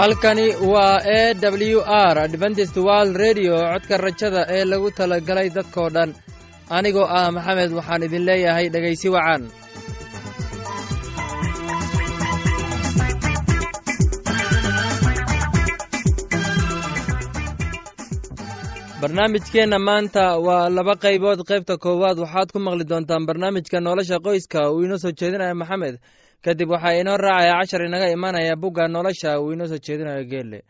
halkani waa e w r adventist world redio codka rajada ee lagu talagalay dadkoo dhan. Anigoo ah maxamed waxaan idin leeyahay dhegaysi wacan. Barnaamijkeenna maanta waa laba qaybood. Qaybta koowaad waxaad ku maqli doontaan barnaamijka nolosha qoyska. Uu inoo soo jeedinaya maxamed kadib waxaa inoo raacaya cashar inaga imanaya bugga nolosha uu inoo soo jeedinayo geelle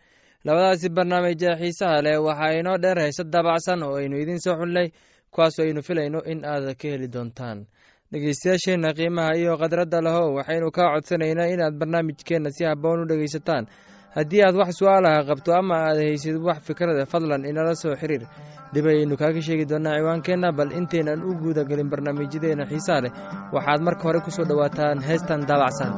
labadaasi barnaamij ee xiisaha leh waxaa inoo dheer hayse daabacsan oo aynu idiin soo xullay kuwaasoo aynu filayno in aad ka heli doontaan. Dhegeystayaasheenna qiimaha iyo khadradda lahow waxaynu kaa codsanaynaa inaad barnaamijkeenna si habboon u dhegaysataan haddii aad wax su'aalaha qabto ama aad haysid wax fikrada fadlan inala soo xiriir. Dib ayaynu kaaga sheegi doonnaa ciwaankeenna bal intaynan u guuda gelin barnaamijyadeenna xiisaha leh. Waxaad marka hore ku soo dhowaataan heestan daabacsan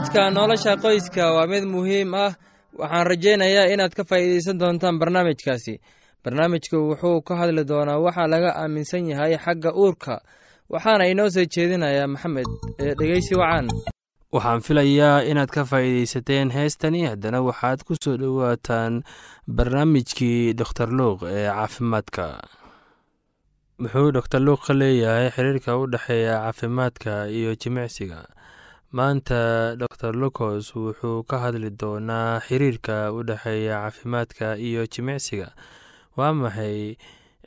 barnaamijka nolosha qoyska waa mid muhiim ah. Waxaan rajaynayaa inaad ka faa'iidaysan doontaan barnaamijkaasi. Barnaamijku wuxuu ka hadli doonaa waxaa laga aaminsan yahay xagga uurka. Waxaana inoo soo jeedinayaa maxamed ee dhegeysi wacan. Waxaan filayaa inaad ka faa'iidaysateen heestani. Haddana waxaad ku soo dhowaataan barnaamijkii doktor luuq ee caafimaadka. Muxuu doktor luuq ka leeyahay xiriirka u dhexeeya caafimaadka iyo jimicsiga maanta dor lucos wuxuu ka hadli doonaa xiriirka u dhexeeya caafimaadka iyo jimicsiga. Waa maxay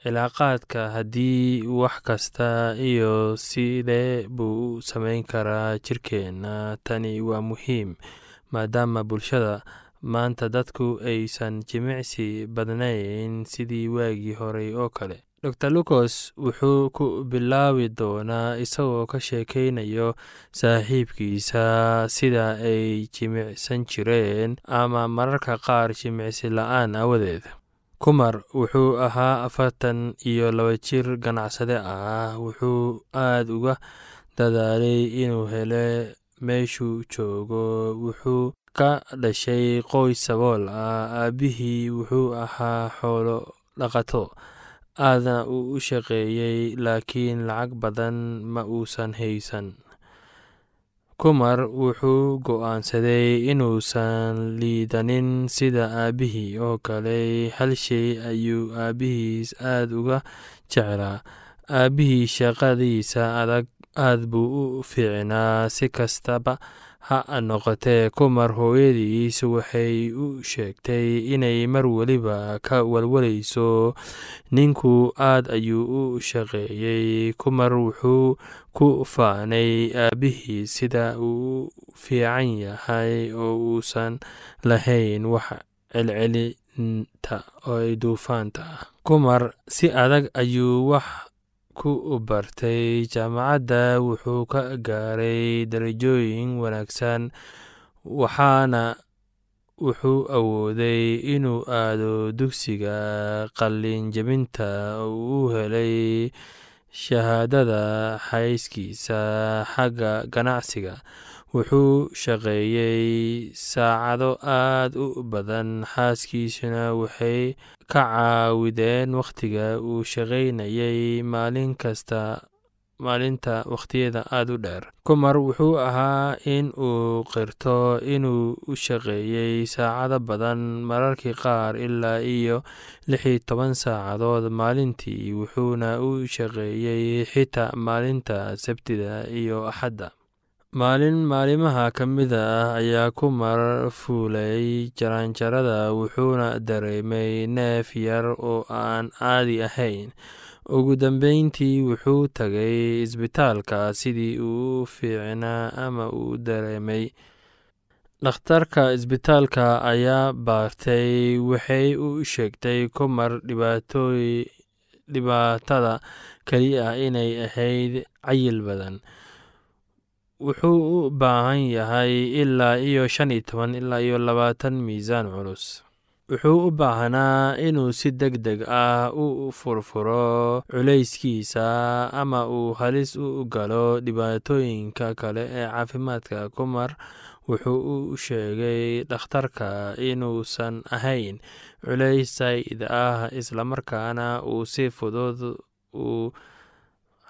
cilaaqaadka haddii wax kasta iyo sidee buu u sameyn karaa jirkeenna tani waa muhiim maadaama bulshada maanta dadku aysan jimicsi badnayn sidii waagii horey oo kale dor lucos wuxuu ku bilaabi doonaa isagoo ka sheekeynayo saaxiibkiisa sida ay jimicsan jireen ama mararka qaar jimicsi la'aan awadeed. Kumar wuxuu ahaa afartan iyo laba jir ganacsade ah wuxuu aad uga dadaalay inuu hele meeshuu joogo wuxuu ka dhashay qoys sabool ah aabihii wuxuu ahaa xoolo dhaqato aadna uu u shaqeeyey laakiin lacag badan ma uusan haysan. Kumar wuxuu go'aansaday inuusan liidanin sida aabbihii oo kale hal shay ayuu aabbihiis aad uga jeclaa. Aabbihii shaqadiisa adag aad buu u fiicnaa si kastaba ha noqotee kumar hooyadiis waxay u sheegtay inay mar weliba ka walwalayso. Ninku aad ayuu u shaqeeyey. Kumar wuxuu ku faanay aabbihii sida uu fiican yahay oo uusan lahayn wax celcelinta duufaanta ah. Kumar si adag ayuu wax ku bartay jaamacadda wuxuu ka gaaray darajooyin wanaagsan waxaana wuxuu awooday inuu aado dugsiga qalin jebinta uu helay shahaadada xayskiisa xagga ganacsiga wuxuu shaqeeyey saacado aad u badan. Xaaskiisuna waxay ka caawideen wakhtiga uu shaqaynayay maalin kasta maalinta wakhtiyada aada u dheer. Kumar wuxuu ahaa in uu qirto inuu u shaqeeyey saacado badan mararkii qaar ilaa iyo lix iyo toban saacadood maalintii wuxuuna u shaqeeyey xitaa maalinta sabtida iyo axadda maalin maalimaha ka mida ah ayaa kumar fuulay jaraanjarada wuxuuna dareemay neef yar oo aan caadi ahayn. Ugu dambeyntii wuxuu tagay isbitaalka sidii uu fiicnaa ama uu dareemay. Dhakhtarka isbitaalka ayaa baartay waxay u sheegtay kumar dhibaatada keliya inay ahayd cayil badan wuxuu u baahan yahay ilaa iyo shan iyo toban ilaa iyo labaatan miisaan culus. Wuxuu u baahnaa inuu si deg deg ah u furfuro culayskiisa ama uu halis u galo dhibaatooyinka kale ee caafimaadka. Kumar wuxuu u sheegay dhakhtarka inuusan ahayn culays saa'id ah islamarkaana uu si fudud u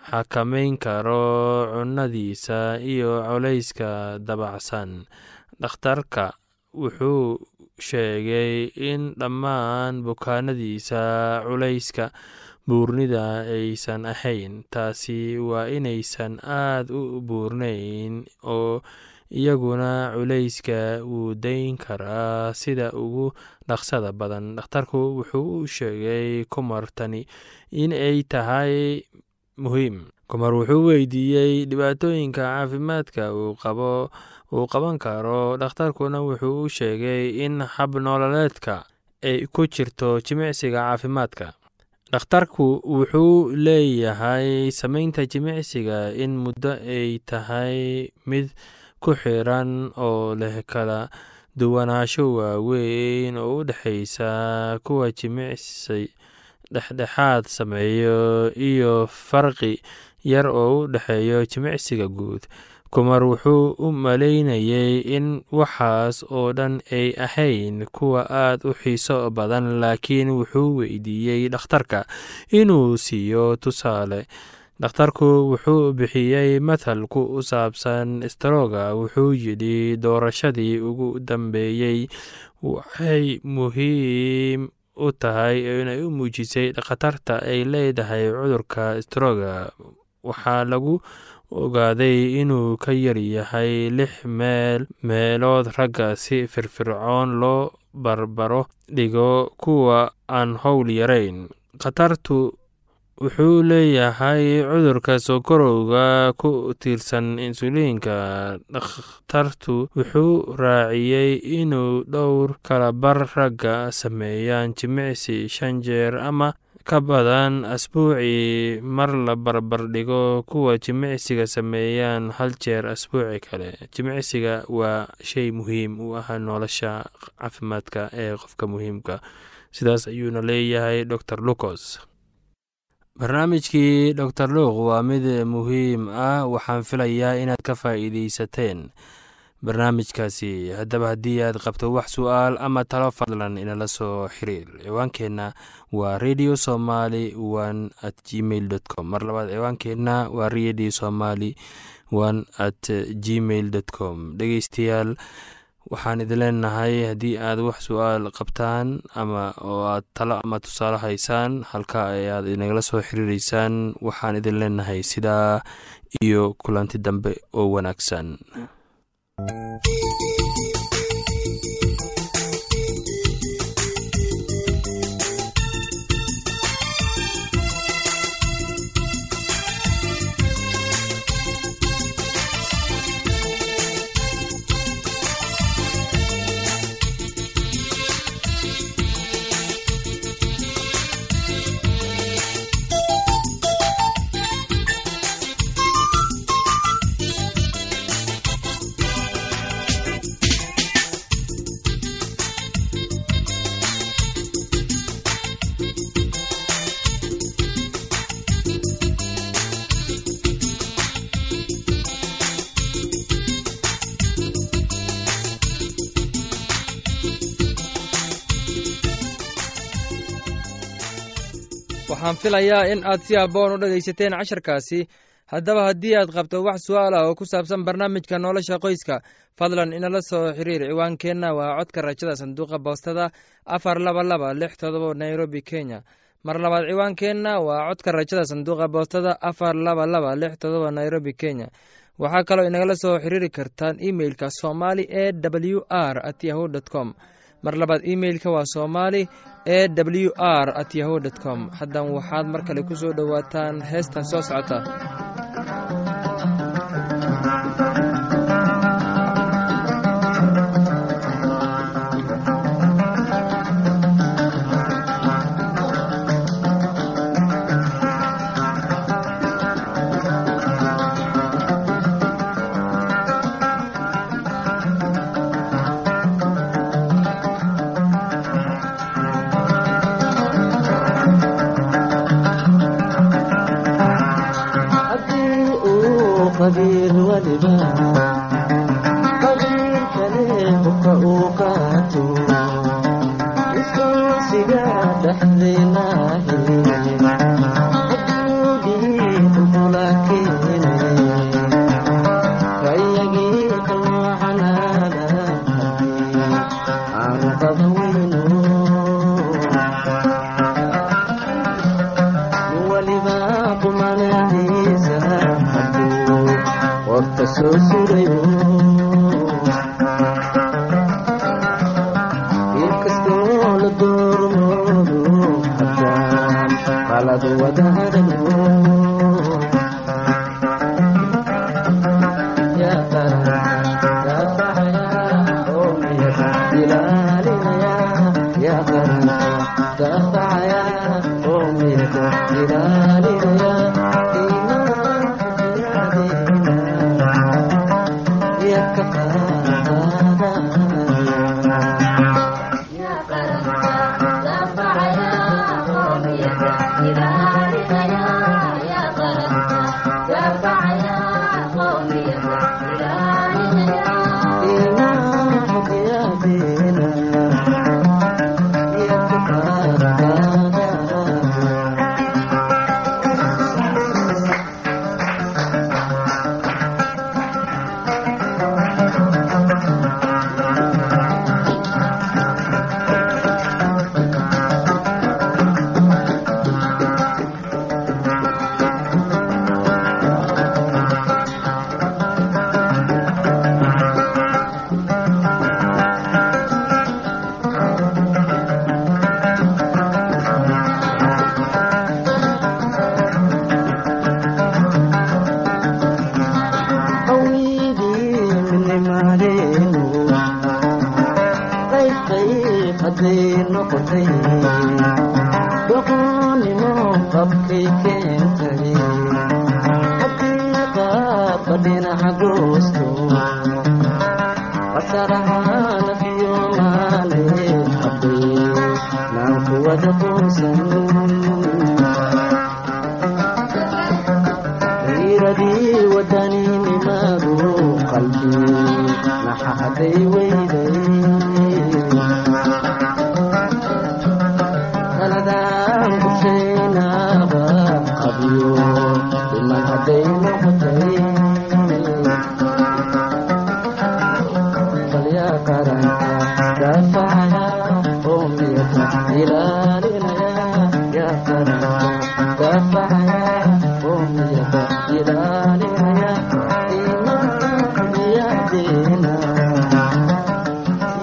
xakameyn karo cunnadiisa iyo culayska dabacsan. Dhakhtarka wuxuu sheegay in dhammaan bukaanadiisa culayska buurnida aysan ahayn. Taasi waa inaysan aad u buurnayn oo iyaguna culayska wuu dayn karaa sida ugu dhaqsada badan. Dhakhtarku wuxuu u sheegay kumar tani in ay tahay muhiim. Kumar wuxuu weydiiyey dhibaatooyinka caafimaadka uu qaban karo. Dhakhtarkuna wuxuu u sheegay in hab nololeedka ay ku jirto jimicsiga caafimaadka. Dhakhtarku wuxuu leeyahay sameynta jimicsiga in muddo ay tahay mid ku xiran oo leh kala duwanaansho waaweyn. Oo u dhexeysa kuwa jimicsi dhexdhexaad sameeyo iyo farqi yar oo u dhexeeyo jimicsiga guud. Kumar wuxuu u malaynayay in waxaas oo dhan ay ahayn kuwa aad u xiiso badan laakiin wuxuu weydiiyey dhakhtarka inuu siiyo tusaale. Dhakhtarku wuxuu bixiyey mathal ku saabsan strooga wuxuu yidhi doorashadii ugu dambeeyey waxay muhiim u tahay inay u muujisay khatarta ay leedahay cudurka strooga waxaa lagu ogaaday inuu ka yar yahay lix meel meelood ragga si firfircoon loo barbaro dhigo kuwa aan howl yarayn. Khatartu wuxuu leeyahay cudurka sokorowga ku tiirsan insuliinka. Dhakhtartu wuxuu raaciyey inuu dhowr kalabar ragga sameeyaan jimicsi shan jeer ama ka badan asbuucii mar la barbar dhigo kuwa jimicsiga sameeyaan hal jeer asbuuci kale. Jimicsiga waa shay muhiim u ah nolosha caafimaadka ee qofka muhiimka. Sidaas ayuuna leeyahay dor lucos barnaamijkii dor luuq waa mid muhiim ah waxaan filayaa inaad ka faa'iideysateen barnaamijkaasi. Haddaba haddii aad qabto wax su'aal ama talo fadlan inala soo xiriir ciwaankeenna waa radio somaly one at gmail com. Mar labaad ciwaankeenna waa radio somaly one at gmail com. Dhegeystayaal waxaan idin leenahay haddii aad wax su'aal qabtaan ama oo aad talo ama tusaale haysaan halka ayaad inagala soo xiriireysaan waxaan idin leenahay sidaa iyo kulanti dambe oo wanaagsan waxaan filayaa in aad si aboon u dhegaysateen casharkaasi. Haddaba haddii aad qabto wax su'aal ah oo ku saabsan barnaamijka nolosha qoyska fadlan inala soo xiriir ciwaankeenna. Waa codka rajada sanduuqa boostada afar laba laba lix todoba nairobi kenya. Mar labaad ciwaankeenna waa codka rajada sanduuqa boostada afar laba laba lix todoba nairobi kenya. Waxaa kaloo inagala soo xiriiri kartaan emeilka somali e w r at yahu dt com mar labaad imeilka waa somali e w r at yahu com. Haddan waxaad mar kale ku soo dhowaataan heestan soo socota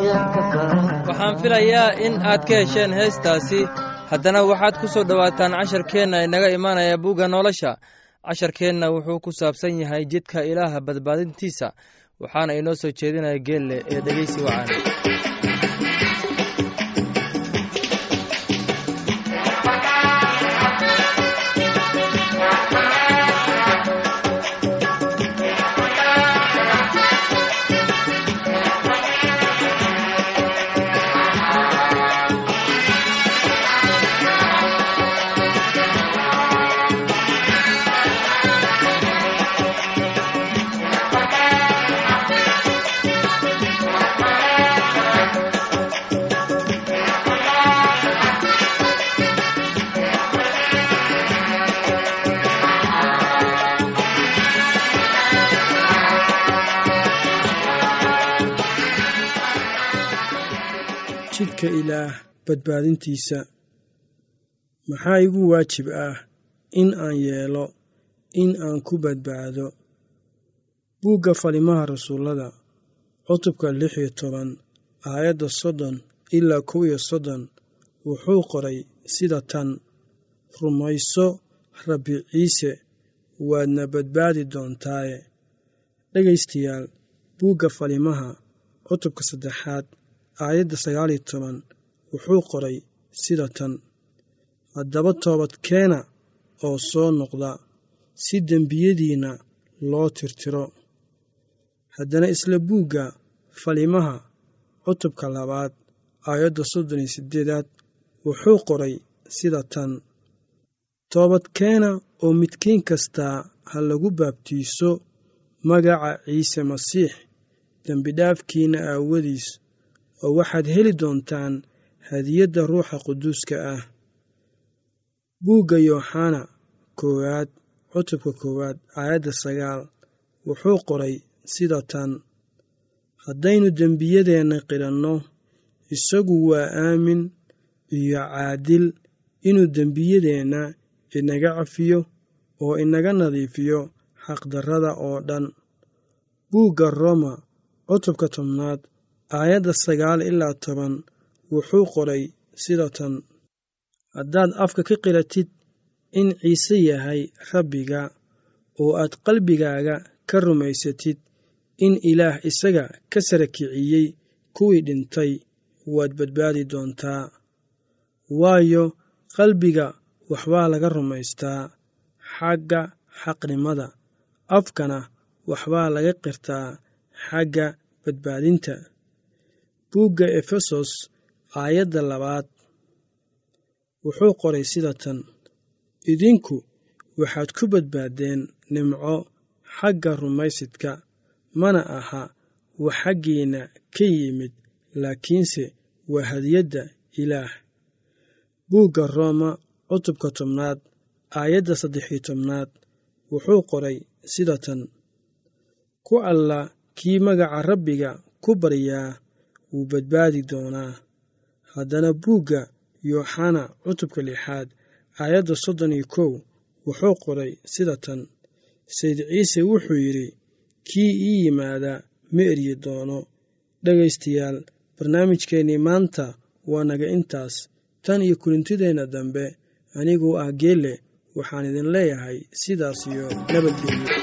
waxaan filayaa in aad ka hesheen heestaasi. Haddana waxaad ku soo dhowaataan casharkeenna inaga imaanaya bugga nolosha. Casharkeenna wuxuu ku saabsan yahay jidka ilaaha badbaadintiisa waxaana inoo soo jeedinaya geelle ee dhegeysi wacan ilaah badbaadintiisa. Maxaa igu waajib ah in aan yeelo in aan ku badbaado? Buugga falimaha rasuullada cutubka lix iyo toban aayadda soddon ilaa kow iyo soddon wuxuu qoray sida tan rumayso rabbi ciise waadna badbaadi doontaaye. Dhegaystayaal buugga falimaha cutubka saddexaad aayadda sagaal iyo toban wuxuu qoray sida tan haddaba toobadkeena oo soo noqda si dembiyadiinna loo tirtiro. Haddana isla buugga falimaha cutubka labaad aayadda soddon iyo siddeedaad wuxuu qoray sida tan toobadkeena oo midkiin kastaa ha lagu baabtiiso magaca ciise masiix dembidhaafkiinna aawadiis oo waxaad heli doontaan hadiyadda ruuxa quduuska ah. Buugga yooxana koowaad cutubka koowaad aayadda sagaal wuxuu qoray sida tan haddaynu dembiyadeenna qidhanno isagu waa aamin iyo caadil inuu dembiyadeenna inaga cafiyo oo inaga nadiifiyo xaqdarrada oo dhan. Buugga roma cutubka tobnaad aayadda sagaal ilaa toban wuxuu qoray sida tan. Haddaad afka ka qiratid in ciise yahay rabbiga oo aad qalbigaaga ka rumaysatid in ilaah isaga ka sara kiciyey kuwii dhintay waad badbaadi doontaa. Waayo qalbiga waxbaa laga rumaystaa xagga xaqnimada. Afkana waxbaa laga qirtaa xagga badbaadinta buugga efesos aayadda labaad. Wuxuu qoray sida tan idinku waxaad ku badbaaddeen nimco xagga rumaysidka mana aha wax xaggiinna ka yimid laakiinse waa hadiyadda ilaah. Buugga rooma cutubka tobnaad aayadda saddex-iyo tobnaad wuxuu qoray sida tan ku alla kii magaca rabbiga ku baryaa wuu badbaadi doonaa. Haddana buugga yooxana cutubka lixaad aayadda soddon iyo kow wuxuu qoray sida tan. Sayd ciise wuxuu yidhi kii ii yimaada ma eryi doono. Dhegaystayaal barnaamijkeennii maanta waa naga intaas. Tan iyo kulintideenna dambe anigoo ah geelle waxaan idin leeyahay sidaas iyo nabadgelyo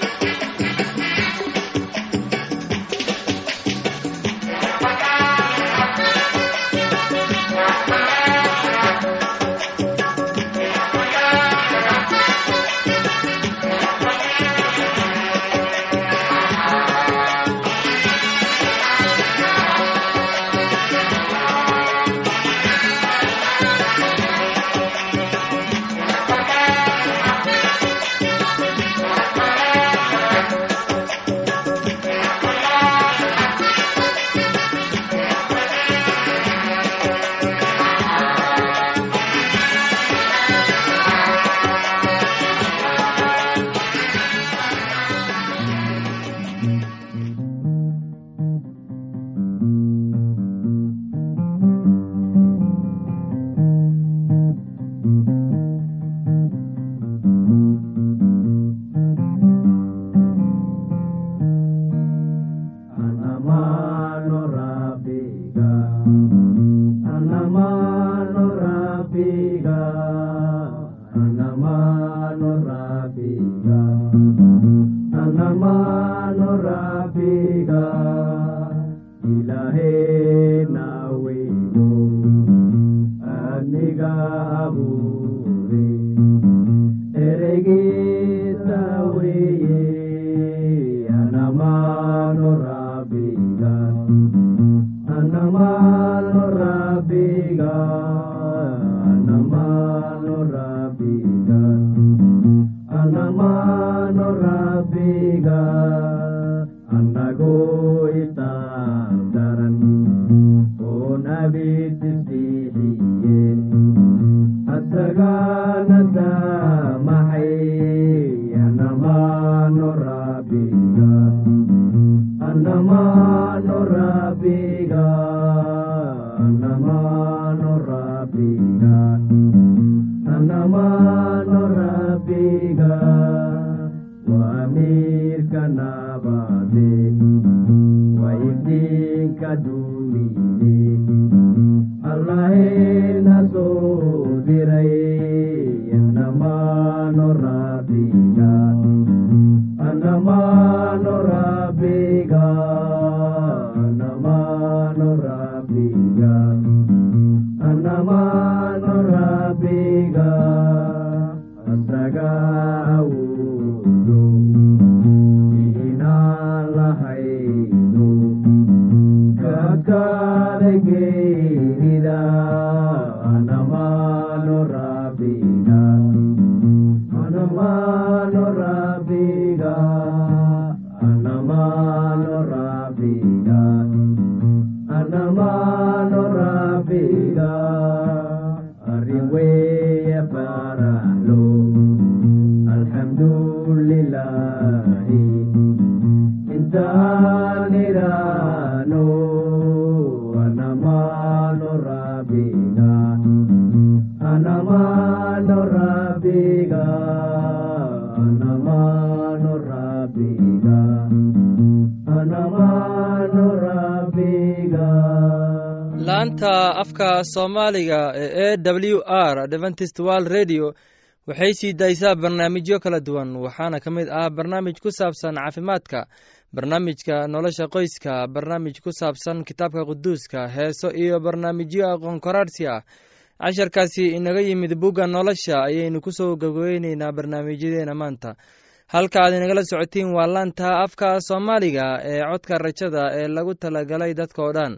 amiirka nabade waa iftiinka rabbiga anamano rabbiga arriweye faralo alhamdulillahi intaanirano afka soomaaliga ee e w r adventist world radio waxay sii daysaa barnaamijyo kala duwan waxaana ka mid ah barnaamij ku saabsan caafimaadka barnaamijka nolosha qoyska barnaamij ku saabsan kitaabka quduuska heeso iyo barnaamijyo aqoon koraarsi ah. Casharkaasi inaga yimid bugga nolosha ayaynu ku soo gabageyneynaa barnaamijyadeena maanta. Halka aad inagala socotiin waa laanta afka soomaaliga ee codka rajada ee lagu talagalay dadkao dhan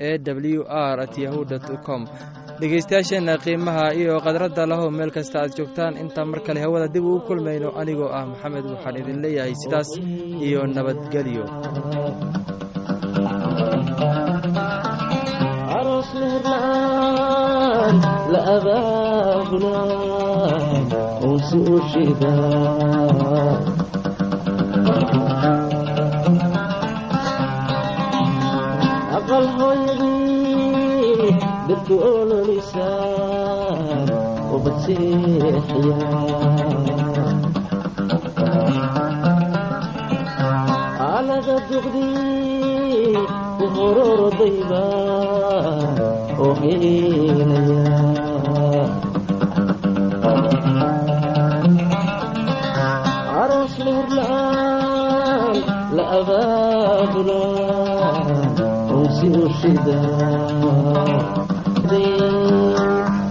e w r at yahu com. Dhegeystayaasheenna qiimaha iyo khadradda lahow meel kasta aad joogtaan intaan mar kale hawada dib ugu kulmayno anigoo ah maxamed waxaan idin leeyahay sidaas iyo nabadgelyo dadku ololisaa ubad seexiya aalada duqdii ku hororodayba oo heynaya aroos meherlaan la abaabulaa unsi u shidaa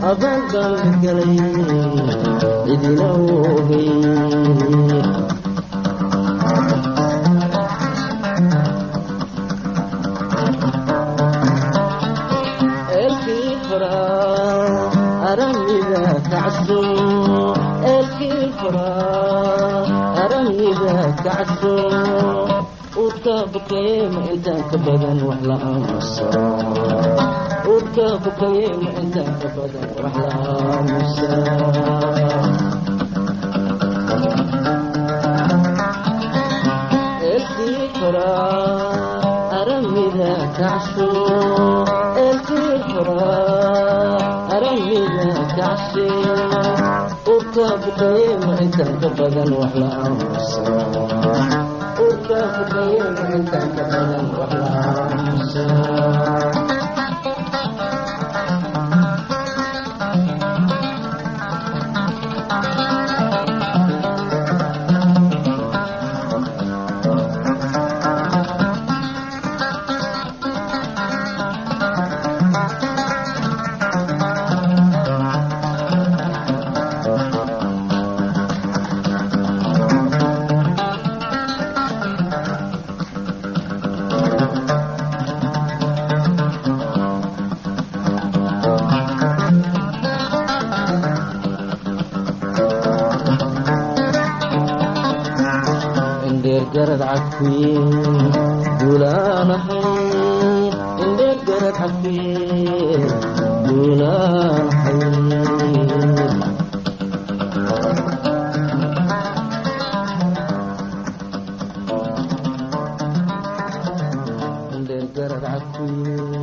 abaan baan galay cidina ogey eelkii faraa aramida kacso eelkii faraa aramida kacso urka bukayeema intaan ka badan wax la aamusa urka bukayeema intaan ka badan wax la aamusa elkii koraa aramida kacsho elkii koraa aramida kacshe urka bukayeema intaan ka badan wax la aamusa urka bukayeema intaan ka badan wax